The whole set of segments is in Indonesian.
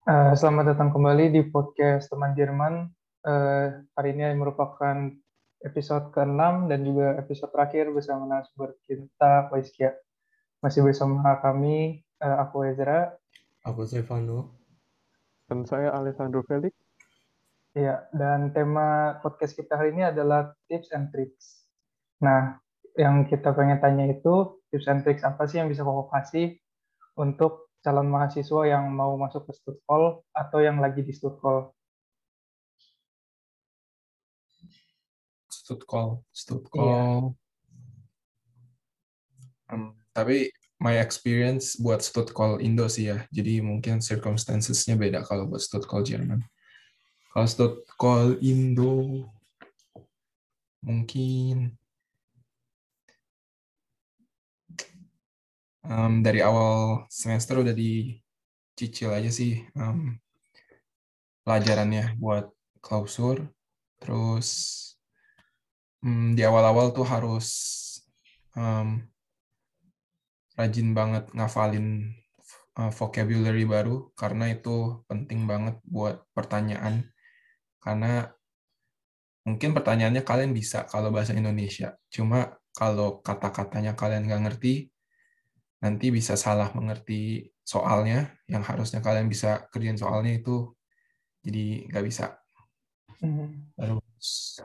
Uh, selamat datang kembali di podcast Teman Jerman. Uh, hari ini merupakan episode ke-6 dan juga episode terakhir bersama narasumber kita, Waiskia. Masih bersama kami, uh, aku Ezra. Aku Stefano. Dan saya Alessandro Felix. Ya, dan tema podcast kita hari ini adalah tips and tricks. Nah, yang kita pengen tanya itu tips and tricks apa sih yang bisa kau kasih untuk calon mahasiswa yang mau masuk ke Stutkol atau yang lagi di Stutkol? Stutkol, Stutkol. Iya. Um, tapi my experience buat Stutkol Indo sih ya. Jadi mungkin circumstancesnya beda kalau buat Stutkol Jerman. Kalau Stutkol Indo mungkin um, dari awal semester udah dicicil aja sih um, pelajarannya buat klausur. Terus um, di awal-awal tuh harus um, rajin banget ngafalin uh, vocabulary baru karena itu penting banget buat pertanyaan. Karena mungkin pertanyaannya kalian bisa kalau bahasa Indonesia. Cuma kalau kata-katanya kalian nggak ngerti, nanti bisa salah mengerti soalnya yang harusnya kalian bisa kerjain soalnya itu jadi nggak bisa hmm. terus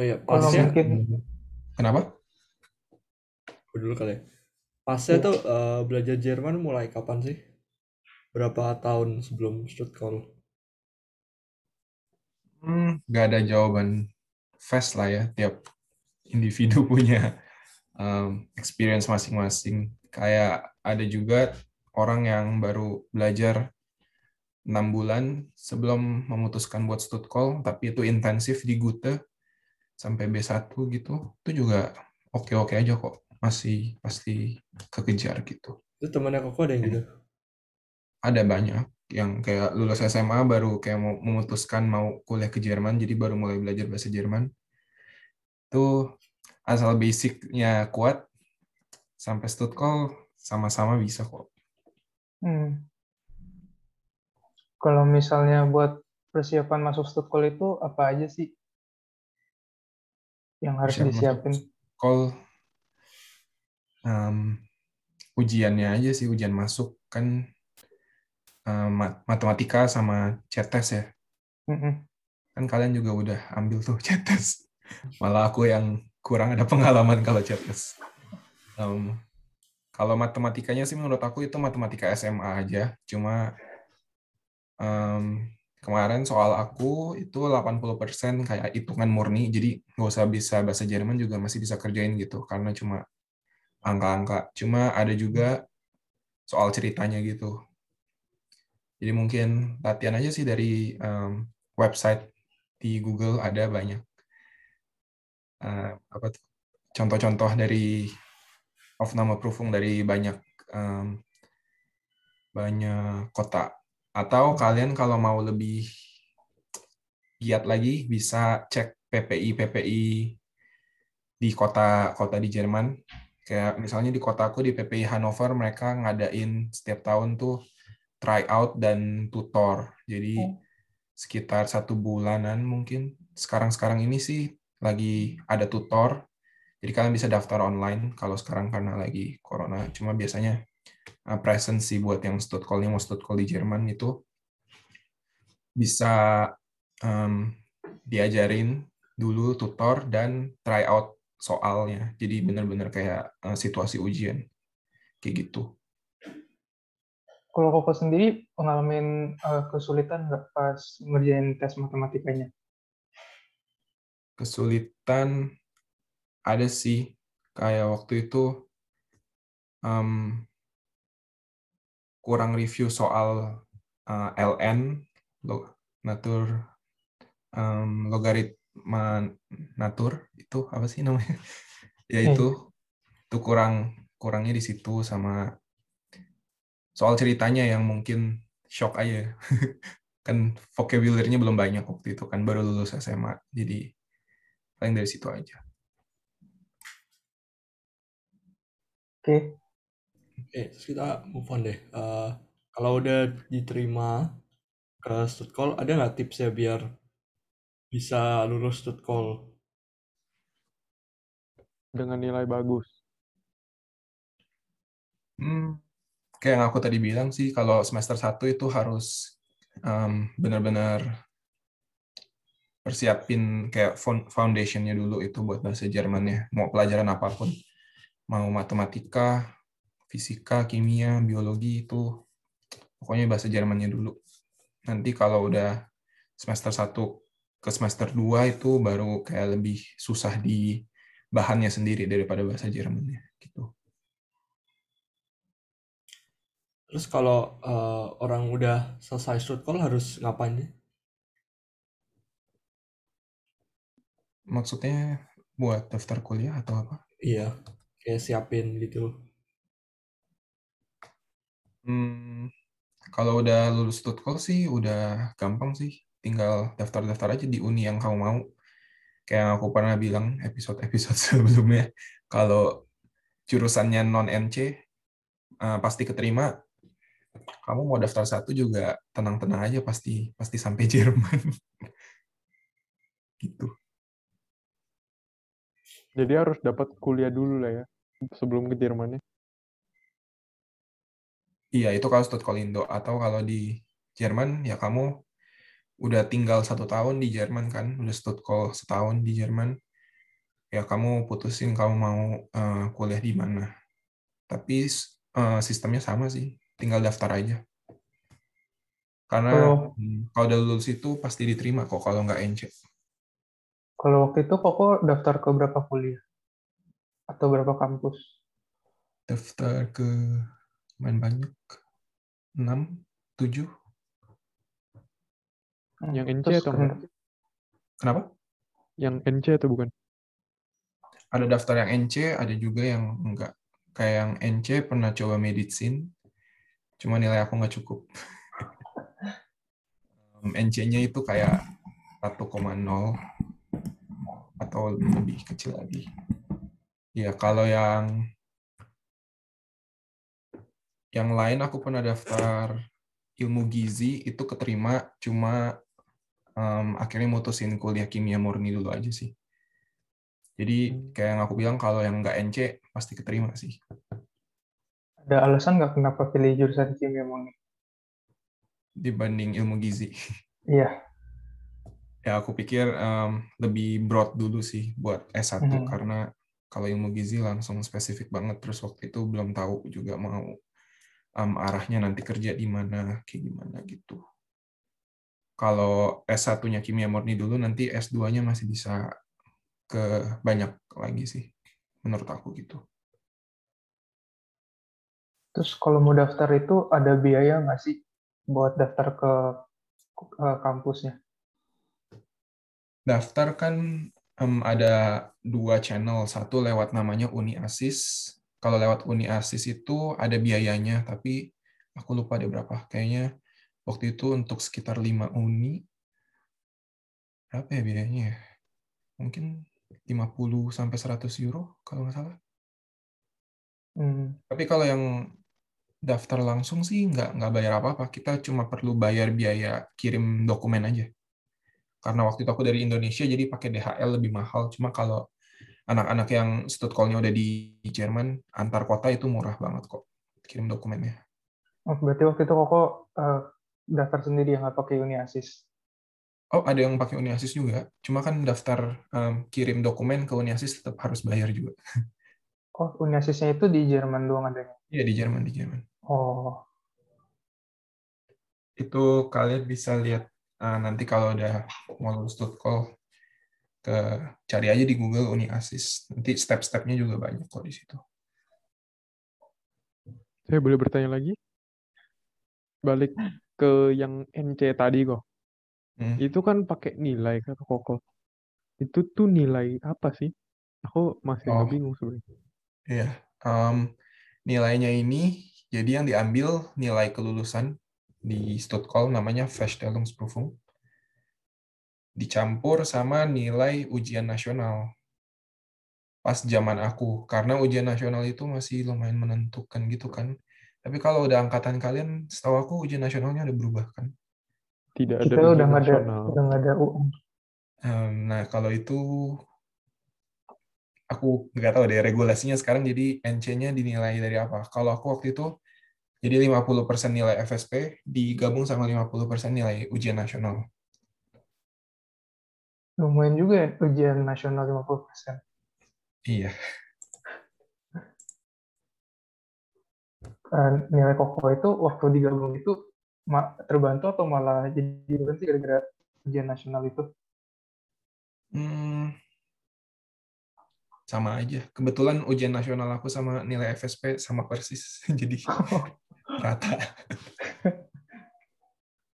oh ya pasnya mungkin kenapa Aku dulu kali ya. pasnya ya. tuh uh, belajar Jerman mulai kapan sih berapa tahun sebelum Stuttgart hmm, nggak ada jawaban fast lah ya tiap individu punya um, experience masing-masing. Kayak ada juga orang yang baru belajar enam bulan sebelum memutuskan buat call, tapi itu intensif di Gute sampai B1 gitu. Itu juga oke-oke aja kok. Masih pasti kekejar gitu. Itu temannya kok ada yang gitu? Ada banyak yang kayak lulus SMA baru kayak mau memutuskan mau kuliah ke Jerman, jadi baru mulai belajar bahasa Jerman itu asal basicnya kuat sampai Stutkol sama-sama bisa kok. Hmm. Kalau misalnya buat persiapan masuk Stutkol itu apa aja sih yang harus Persiapan disiapin? Stutkol um, ujiannya aja sih ujian masuk kan um, matematika sama CETES ya. Mm -hmm. Kan kalian juga udah ambil tuh CETES. Malah aku yang kurang ada pengalaman kalau chatbot. Um, kalau matematikanya sih menurut aku itu matematika SMA aja. Cuma um, kemarin soal aku itu 80% kayak hitungan murni. Jadi nggak usah bisa bahasa Jerman juga masih bisa kerjain gitu. Karena cuma angka-angka. Cuma ada juga soal ceritanya gitu. Jadi mungkin latihan aja sih dari um, website di Google ada banyak uh, apa contoh-contoh dari of nama Prüfung dari banyak um, banyak kota. Atau kalian kalau mau lebih giat lagi bisa cek PPI PPI di kota-kota di Jerman. Kayak misalnya di kotaku di PPI Hannover mereka ngadain setiap tahun tuh tryout dan tutor. Jadi oh. sekitar satu bulanan mungkin. Sekarang-sekarang ini sih lagi ada tutor. Jadi kalian bisa daftar online kalau sekarang karena lagi corona. Cuma biasanya uh, present sih buat yang Stuttgart mau Stuttgart di Jerman itu bisa um, diajarin dulu tutor dan try out soalnya. Jadi benar-benar kayak uh, situasi ujian. Kayak gitu. Kalau Koko sendiri ngalamin uh, kesulitan nggak pas ngerjain tes matematikanya? Kesulitan ada sih. Kayak waktu itu um, kurang review soal uh, ln log, natur um, logaritma natur itu apa sih namanya? Ya itu hmm. itu kurang kurangnya di situ sama soal ceritanya yang mungkin shock aja. Kan vocabulary-nya belum banyak waktu itu kan baru lulus SMA jadi paling dari situ aja oke eh kita move on deh. Uh, kalau udah diterima ke Stutkol, ada nggak tipsnya biar bisa lulus Stutkol? Dengan nilai bagus. Hmm, kayak yang aku tadi bilang sih, kalau semester 1 itu harus um, benar-benar persiapin kayak foundationnya dulu itu buat bahasa Jermannya. Mau pelajaran apa pun, mau matematika, fisika, kimia, biologi itu pokoknya bahasa Jermannya dulu. Nanti kalau udah semester 1 ke semester 2 itu baru kayak lebih susah di bahannya sendiri daripada bahasa Jermannya gitu. Terus kalau uh, orang udah selesai call harus ngapain Maksudnya buat daftar kuliah atau apa? Iya, kayak siapin gitu. Hmm, kalau udah lulus tutkol sih udah gampang sih. Tinggal daftar-daftar aja di uni yang kamu mau. Kayak yang aku pernah bilang episode-episode sebelumnya, kalau jurusannya non-NC, uh, pasti keterima. Kamu mau daftar satu juga tenang-tenang aja pasti pasti sampai Jerman. gitu. Jadi harus dapat kuliah dulu lah ya sebelum ke Jerman ya. Iya, itu kalau Stuttgart-Indo. Atau kalau di Jerman, ya kamu udah tinggal satu tahun di Jerman kan, udah Stuttgart setahun di Jerman, ya kamu putusin kamu mau uh, kuliah di mana. Tapi uh, sistemnya sama sih, tinggal daftar aja. Karena oh. kalau udah lulus itu pasti diterima kok kalau nggak NC. Kalau waktu itu kok daftar ke berapa kuliah? Atau berapa kampus? Daftar ke main banyak. 6, 7. Yang NC atau enggak? Kenapa? Yang NC atau bukan? Ada daftar yang NC, ada juga yang enggak. Kayak yang NC pernah coba medicine, cuma nilai aku nggak cukup. NC-nya itu kayak 1,0 atau lebih kecil lagi. Ya, kalau yang yang lain aku pernah daftar ilmu gizi itu keterima cuma um, akhirnya mutusin kuliah kimia murni dulu aja sih. Jadi hmm. kayak yang aku bilang kalau yang nggak NC pasti keterima sih. Ada alasan nggak kenapa pilih jurusan kimia murni? Dibanding ilmu gizi. Iya ya aku pikir um, lebih broad dulu sih buat S1 hmm. karena kalau ilmu gizi langsung spesifik banget terus waktu itu belum tahu juga mau um, arahnya nanti kerja di mana kayak gimana gitu. Kalau S1-nya kimia murni dulu nanti S2-nya masih bisa ke banyak lagi sih menurut aku gitu. Terus kalau mau daftar itu ada biaya nggak sih buat daftar ke, ke kampusnya? Daftar kan um, ada dua channel. Satu lewat namanya Uni Asis. Kalau lewat Uni Asis itu ada biayanya, tapi aku lupa ada berapa. Kayaknya waktu itu untuk sekitar lima uni. Berapa ya biayanya ya? Mungkin 50 sampai 100 euro kalau nggak salah. Hmm. Tapi kalau yang daftar langsung sih nggak nggak bayar apa-apa. Kita cuma perlu bayar biaya kirim dokumen aja karena waktu itu aku dari Indonesia jadi pakai DHL lebih mahal. Cuma kalau anak-anak yang call-nya udah di Jerman antar kota itu murah banget kok kirim dokumennya. Oh berarti waktu itu kok uh, daftar sendiri yang nggak pakai Uniasis? Oh ada yang pakai Uniasis juga. Cuma kan daftar um, kirim dokumen ke Uniasis tetap harus bayar juga. Oh Uniasisnya itu di Jerman doang adanya? Iya di Jerman di Jerman. Oh. Itu kalian bisa lihat Nah, nanti kalau udah mau lulus call ke cari aja di Google Uni Asis. Nanti step-stepnya juga banyak kok di situ. Saya boleh bertanya lagi? Balik ke yang NC tadi kok. Hmm. Itu kan pakai nilai kata Koko. Itu tuh nilai apa sih? Aku masih oh. bingung sebenarnya. Iya. Um, nilainya ini jadi yang diambil nilai kelulusan di Stuttgart namanya Feststellungsprüfung dicampur sama nilai ujian nasional. pas zaman aku karena ujian nasional itu masih lumayan menentukan gitu kan. Tapi kalau udah angkatan kalian, setahu aku ujian nasionalnya udah berubah kan? Tidak Kita ada udah ujian nggak ada nasional. udah nggak ada UN. Nah kalau itu aku nggak tahu deh regulasinya sekarang jadi NC-nya dinilai dari apa. Kalau aku waktu itu jadi 50% nilai FSP digabung sama 50% nilai ujian nasional. Lumayan juga ya ujian nasional 50%. Iya. Eh, nilai koko itu waktu digabung itu terbantu atau malah jadi berhenti gara-gara ujian nasional itu? Hmm, sama aja. Kebetulan ujian nasional aku sama nilai FSP sama persis. Jadi rata.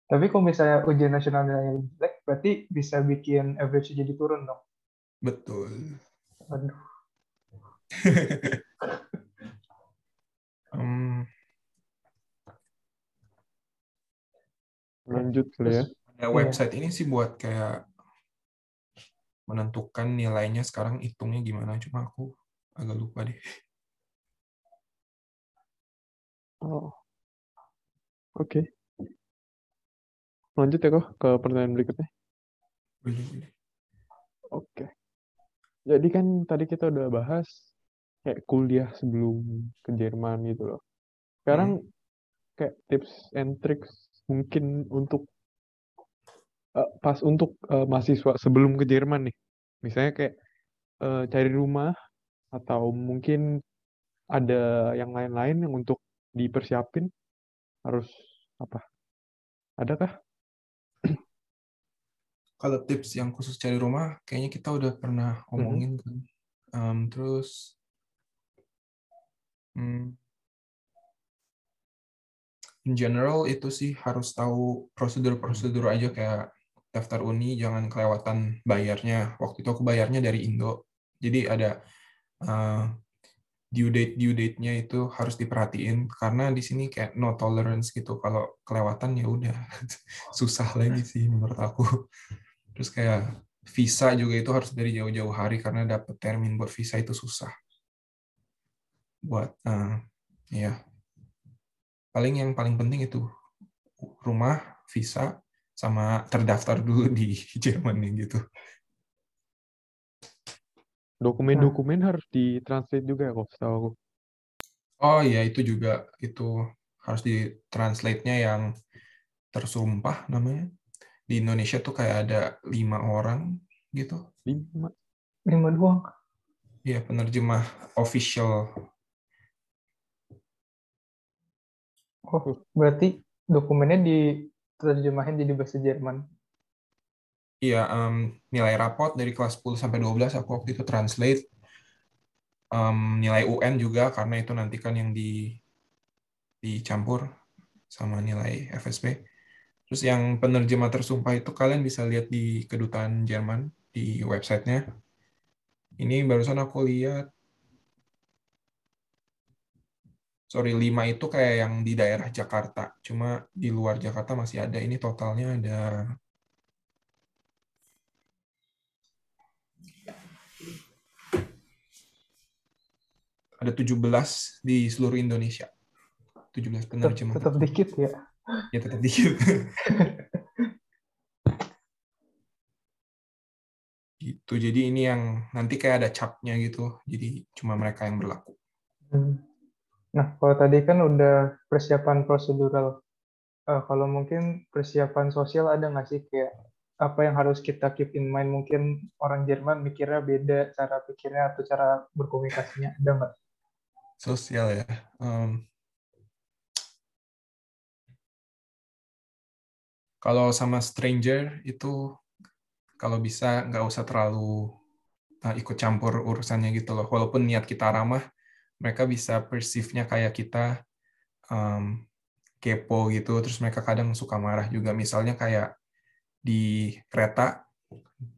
Tapi kalau misalnya ujian nasional nilainya jelek, berarti bisa bikin average jadi turun dong. Betul. Waduh. Hmm, Lanjut kali ya. ada website ini sih buat kayak menentukan nilainya sekarang hitungnya gimana. Cuma aku agak lupa deh. Oh. Oke. Lanjut ya kok ke pertanyaan berikutnya. Boleh, boleh. Oke. Jadi kan tadi kita udah bahas kayak kuliah sebelum ke Jerman gitu loh. Sekarang kayak tips and tricks mungkin untuk eh, pas untuk eh, mahasiswa sebelum ke Jerman nih. Misalnya kayak eh, cari rumah atau mungkin ada yang lain-lain yang untuk dipersiapin harus apa? Adakah? Kalau tips yang khusus cari rumah, kayaknya kita udah pernah omongin kan. Em, terus, hmm, in general itu sih harus tahu prosedur-prosedur aja kayak daftar uni, jangan kelewatan bayarnya. Waktu itu aku bayarnya dari Indo, jadi ada eh, due date due date-nya itu harus diperhatiin karena di sini kayak no tolerance gitu. Kalau kelewatan ya udah susah lagi sih menurut aku. Terus kayak visa juga itu harus dari jauh-jauh hari karena dapet termin buat visa itu susah. Buat eh, ya paling yang paling penting itu rumah, visa, sama terdaftar dulu di Jerman gitu. Dokumen-dokumen harus ditranslate juga ya kok setahu aku. Oh iya itu juga itu harus di translate-nya yang tersumpah namanya. Di Indonesia tuh kayak ada lima orang gitu. Lima. Lima doang. Iya penerjemah official. Oh, berarti dokumennya diterjemahin jadi bahasa Jerman. Iya em, nilai rapot dari kelas 10 sampai 12 aku waktu itu translate. Em, nilai UN juga karena itu nanti kan yang di dicampur sama nilai FSP. Terus yang penerjemah tersumpah itu kalian bisa lihat di kedutaan Jerman di websitenya. Ini barusan aku lihat. Sorry, 5 itu kayak yang di daerah Jakarta. Cuma di luar Jakarta masih ada. Ini totalnya ada ada 17 di seluruh Indonesia. 17 Tetap, penerjemah. tetap dikit ya. Ya tetap dikit. gitu. Jadi ini yang nanti kayak ada capnya gitu. Jadi cuma mereka yang berlaku. Hmm. Nah, kalau tadi kan udah persiapan prosedural. Eh, kalau mungkin persiapan sosial ada nggak sih kayak apa yang harus kita keep in mind? Mungkin orang Jerman mikirnya beda cara pikirnya atau cara berkomunikasinya ada nggak? Sosial ya. Um, kalau sama stranger itu kalau bisa nggak usah terlalu uh, ikut campur urusannya gitu loh. Walaupun niat kita ramah, mereka bisa perceive-nya kayak kita um, kepo gitu. Terus mereka kadang suka marah juga. Misalnya kayak di kereta,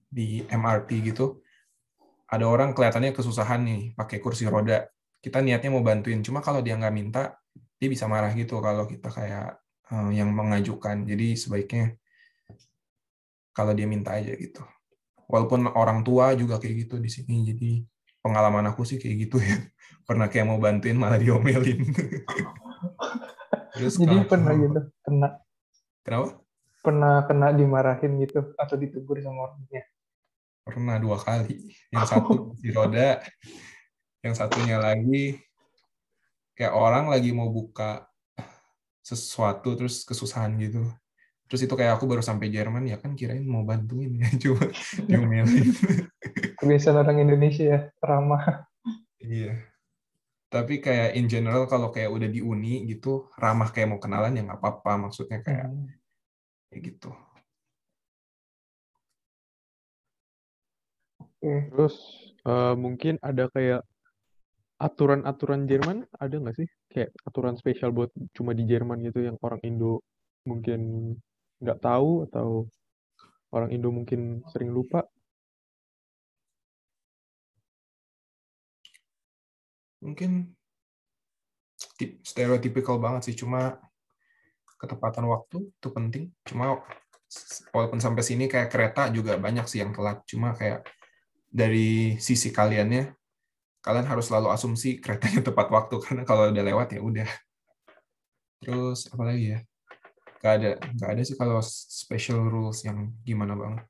di MRT gitu, ada orang kelihatannya kesusahan nih pakai kursi roda. Kita niatnya mau bantuin, cuma kalau dia nggak minta, dia bisa marah gitu kalau kita kayak uh, yang mengajukan. Jadi sebaiknya kalau dia minta aja gitu. Walaupun orang tua juga kayak gitu di sini, jadi pengalaman aku sih kayak gitu ya. Pernah kayak mau bantuin malah diomelin. Terus Jadi kalau, pernah gitu, kena. Kenapa? Pernah kena dimarahin gitu atau ditegur sama orangnya? Pernah dua kali. Yang satu di roda, yang satunya lagi kayak orang lagi mau buka sesuatu terus kesusahan gitu. Terus itu kayak aku baru sampai Jerman ya kan kirain mau bantuin ya cuma diomelin. Kebiasaan orang Indonesia ya ramah. Iya. Tapi kayak in general kalau kayak udah di uni gitu ramah kayak mau kenalan ya nggak apa-apa maksudnya kayak hmm. kayak gitu. Oke. Terus uh, mungkin ada kayak aturan-aturan Jerman ada nggak sih? Kayak aturan spesial buat cuma di Jerman gitu yang orang Indo mungkin nggak tahu atau orang Indo mungkin sering lupa? Mungkin stereotypical banget sih, cuma ketepatan waktu itu penting. Cuma walaupun sampai sini kayak kereta juga banyak sih yang telat. Cuma kayak dari sisi kaliannya kalian harus selalu asumsi keretanya tepat waktu karena kalau udah lewat ya udah. Terus apa lagi ya? Gak ada, gak ada sih kalau special rules yang gimana banget.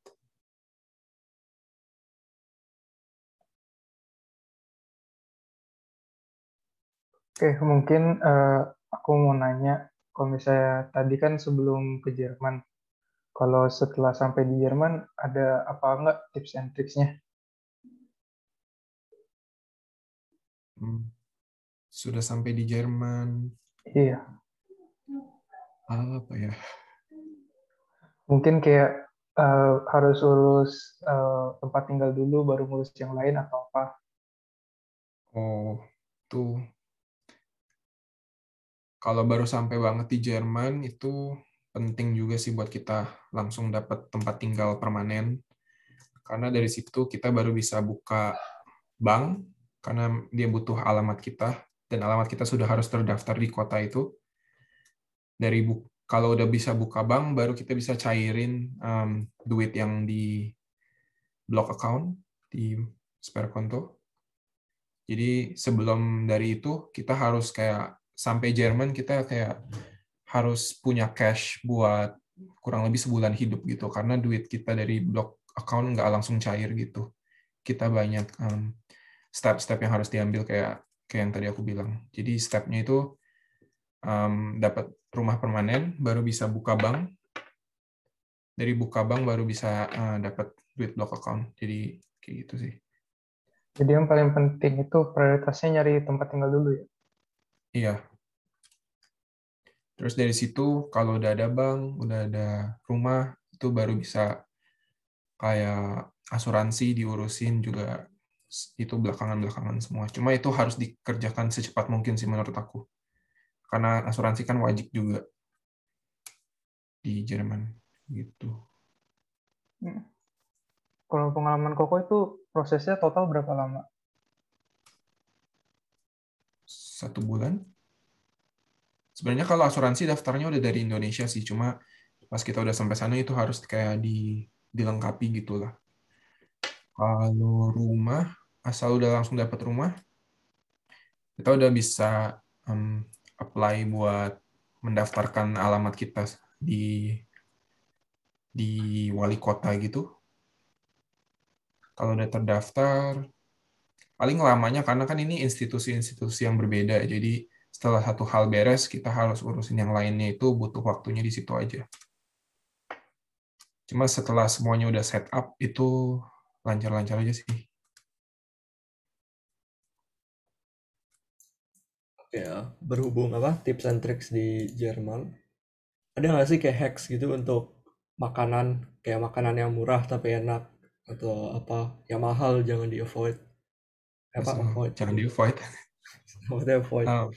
Oke, mungkin uh, aku mau nanya, kalau misalnya tadi kan sebelum ke Jerman, kalau setelah sampai di Jerman, ada apa enggak tips and tricksnya? Sudah sampai di Jerman. Iya. Apa ya? Mungkin kayak uh, harus urus uh, tempat tinggal dulu, baru ngurus yang lain atau apa? Oh, tuh. Kalau baru sampai banget di Jerman itu penting juga sih buat kita langsung dapat tempat tinggal permanen. Karena dari situ kita baru bisa buka bank karena dia butuh alamat kita dan alamat kita sudah harus terdaftar di kota itu. Dari bu kalau udah bisa buka bank, baru kita bisa cairin um, duit yang di block account di spare konto. Jadi sebelum dari itu kita harus kayak sampai Jerman kita kayak harus punya cash buat kurang lebih sebulan hidup gitu karena duit kita dari block account nggak langsung cair gitu. Kita banyak um, step-step yang harus diambil kayak kayak yang tadi aku bilang. Jadi stepnya itu um, dapat rumah permanen, baru bisa buka bank. Dari buka bank baru bisa uh, dapat duit block account. Jadi kayak gitu sih. Jadi yang paling penting itu prioritasnya nyari tempat tinggal dulu ya? Iya. Terus dari situ kalau udah ada bank, udah ada rumah, itu baru bisa kayak asuransi diurusin juga itu belakangan-belakangan semua. Cuma itu harus dikerjakan secepat mungkin sih menurut aku. Karena asuransi kan wajib juga di Jerman gitu. Hmm. Kalau pengalaman Koko itu prosesnya total berapa lama? Satu bulan. Sebenarnya kalau asuransi daftarnya udah dari Indonesia sih, cuma pas kita udah sampai sana itu harus kayak di dilengkapi gitulah. Kalau rumah asal udah langsung dapat rumah, kita udah bisa um, apply buat mendaftarkan alamat kita di di wali kota gitu. Kalau udah terdaftar, paling lamanya karena kan ini institusi-institusi yang berbeda, jadi setelah satu hal beres, kita harus urusin yang lainnya itu butuh waktunya di situ aja. Cuma setelah semuanya udah set up, itu lancar-lancar aja sih. Ya. berhubung apa tips and tricks di Jerman. Ada nggak sih kayak hacks gitu untuk makanan kayak makanan yang murah tapi enak atau apa yang mahal jangan di avoid apa so, avoid? jangan di avoid avoid. Uh,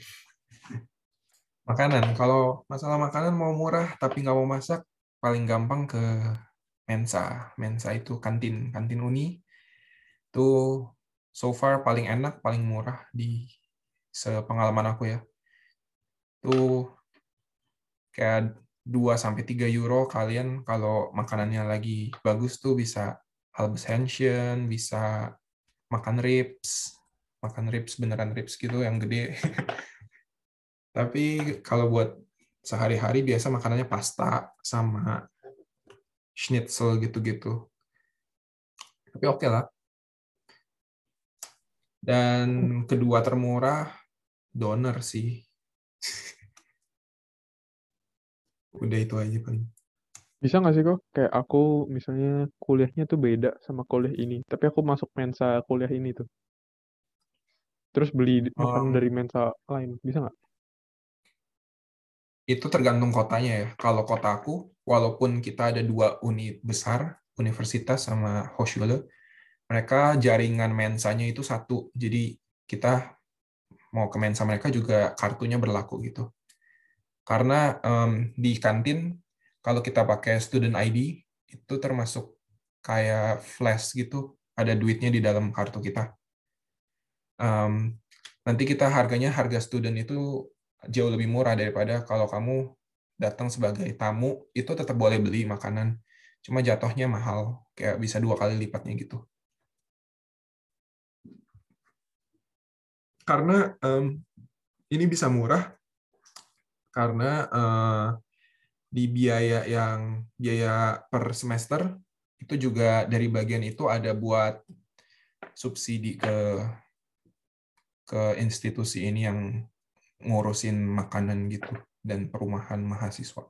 makanan. Kalau masalah makanan mau murah tapi nggak mau masak paling gampang ke Mensa. Mensa itu kantin kantin uni. Itu so far paling enak paling murah di sepengalaman aku ya. Tuh kayak 2 sampai 3 euro kalian kalau makanannya lagi bagus tuh bisa Albus Henshin, bisa makan ribs, makan ribs beneran ribs gitu yang gede. Tapi kalau buat sehari-hari biasa makanannya pasta sama schnitzel gitu-gitu. Tapi oke okay lah. Dan kedua termurah donor sih. Udah itu aja paling. Bisa nggak sih kok? Kayak aku misalnya kuliahnya tuh beda sama kuliah ini. Tapi aku masuk mensa kuliah ini tuh. Terus beli makanan um, dari mensa lain. Bisa nggak? Itu tergantung kotanya ya. Kalau kotaku, walaupun kita ada dua uni besar, universitas sama Hochschule, mereka jaringan mensanya itu satu. Jadi kita mau ke mensa mereka juga kartunya berlaku gitu. Karena um, di kantin kalau kita pakai student ID itu termasuk kayak flash gitu, ada duitnya di dalam kartu kita. Um, nanti kita harganya harga student itu jauh lebih murah daripada kalau kamu datang sebagai tamu itu tetap boleh beli makanan, cuma jatuhnya mahal, kayak bisa dua kali lipatnya gitu. Karena um, ini bisa murah karena uh, di biaya yang biaya per semester itu juga dari bagian itu ada buat subsidi ke ke institusi ini yang ngurusin makanan gitu dan perumahan mahasiswa.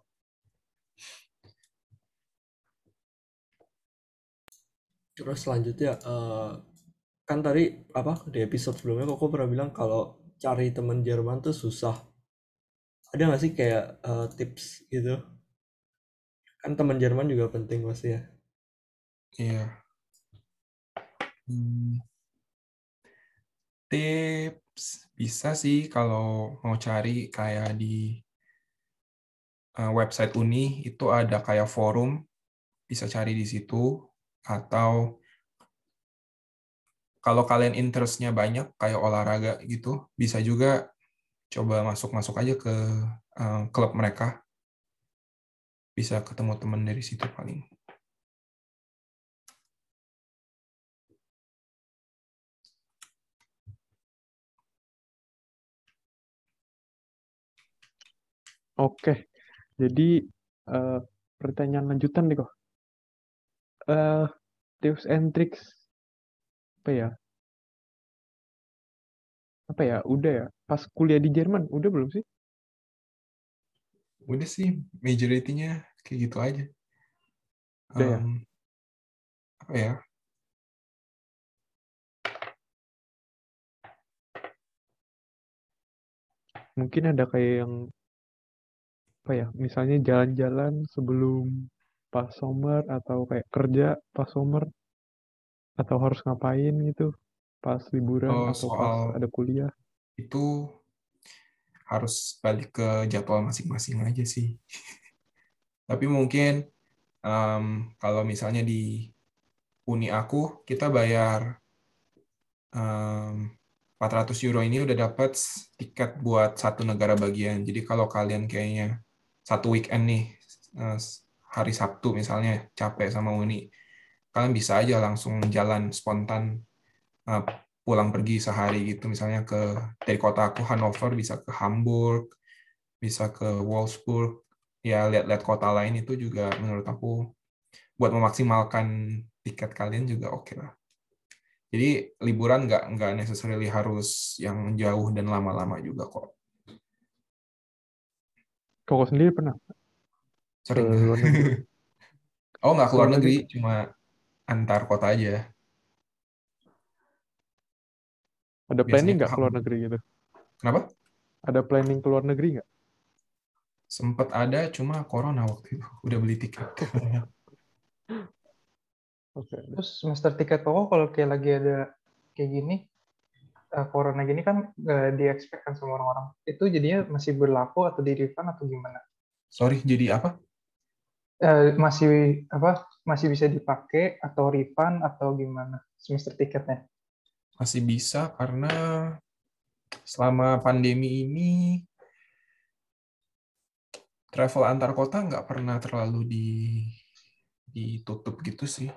Terus selanjutnya eh, kan tadi apa di episode sebelumnya kok pernah bilang kalau cari teman Jerman tuh susah. Ada nggak sih kayak uh, tips gitu Kan teman Jerman juga penting pasti ya. Iya. Hmm. Tips bisa sih kalau mau cari kayak di uh, website Uni itu ada kayak forum bisa cari di situ atau kalau kalian interestnya banyak kayak olahraga gitu bisa juga coba masuk-masuk aja ke uh, klub mereka bisa ketemu teman dari situ paling. Oke, jadi uh, pertanyaan lanjutan nih kok. Uh, tips and tricks apa ya? Apa ya? Udah ya. Pas kuliah di Jerman, udah belum sih? udah sih majority-nya kayak gitu aja. Udah ya? Apa ya? Mungkin ada kayak yang apa ya? Misalnya jalan-jalan sebelum pas summer atau kayak kerja pas summer atau harus ngapain gitu pas liburan oh, atau pas ada kuliah. Itu harus balik ke jadwal masing-masing aja sih. Tapi mungkin um, kalau misalnya di uni aku kita bayar um, 400 euro ini udah dapat tiket buat satu negara bagian. Jadi kalau kalian kayaknya satu weekend nih eh, hari Sabtu misalnya capek sama uni, kalian bisa aja langsung jalan spontan eh, pulang pergi sehari gitu. Misalnya ke dari kota aku Hannover bisa ke Hamburg bisa ke Wolfsburg. Ya lihat-lihat kota lain itu juga menurut aku buat memaksimalkan tiket kalian juga oke okay lah. Jadi liburan nggak nggak necessarily harus yang jauh dan lama-lama juga kok. Kok sendiri pernah? Sering. Oh nggak keluar negeri. cuma antar kota aja Ada planning nggak keluar negeri gitu? Kenapa? Ada planning keluar negeri nggak? Sempat ada, cuma corona waktu itu. Udah beli tiket. Oke. Okay. Terus semester tiket pokok kalau kayak lagi ada kayak gini, uh, corona gini kan nggak diekspekkan sama orang-orang. Itu jadinya masih berlaku atau di refund atau gimana? Sorry, jadi apa? Uh, masih apa? Masih bisa dipakai atau refund atau gimana semester tiketnya? masih bisa karena selama pandemi ini travel antar kota nggak pernah terlalu di ditutup gitu sih.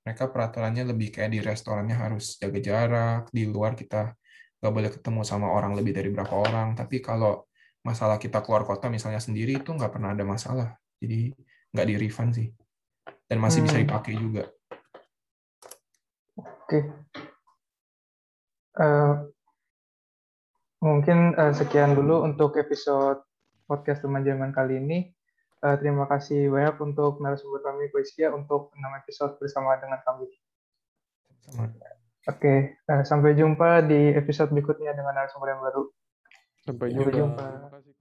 mereka peraturannya lebih kayak di restorannya harus jaga jarak, di luar kita nggak boleh ketemu sama orang lebih dari berapa orang. Tapi kalau masalah kita keluar kota misalnya sendiri itu nggak pernah ada masalah. Jadi nggak di refund sih. Dan masih hmm. bisa dipakai juga. Oke. Okay. Uh, eh, mungkin uh, sekian dulu untuk episode podcast teman Jerman kali ini. Uh, terima kasih banyak untuk narasumber kami, Koiskia, untuk enam episode bersama dengan kami. Sama. Oke, okay. uh, sampai jumpa di episode berikutnya dengan narasumber yang baru. Sampai jumpa. Sampai jumpa.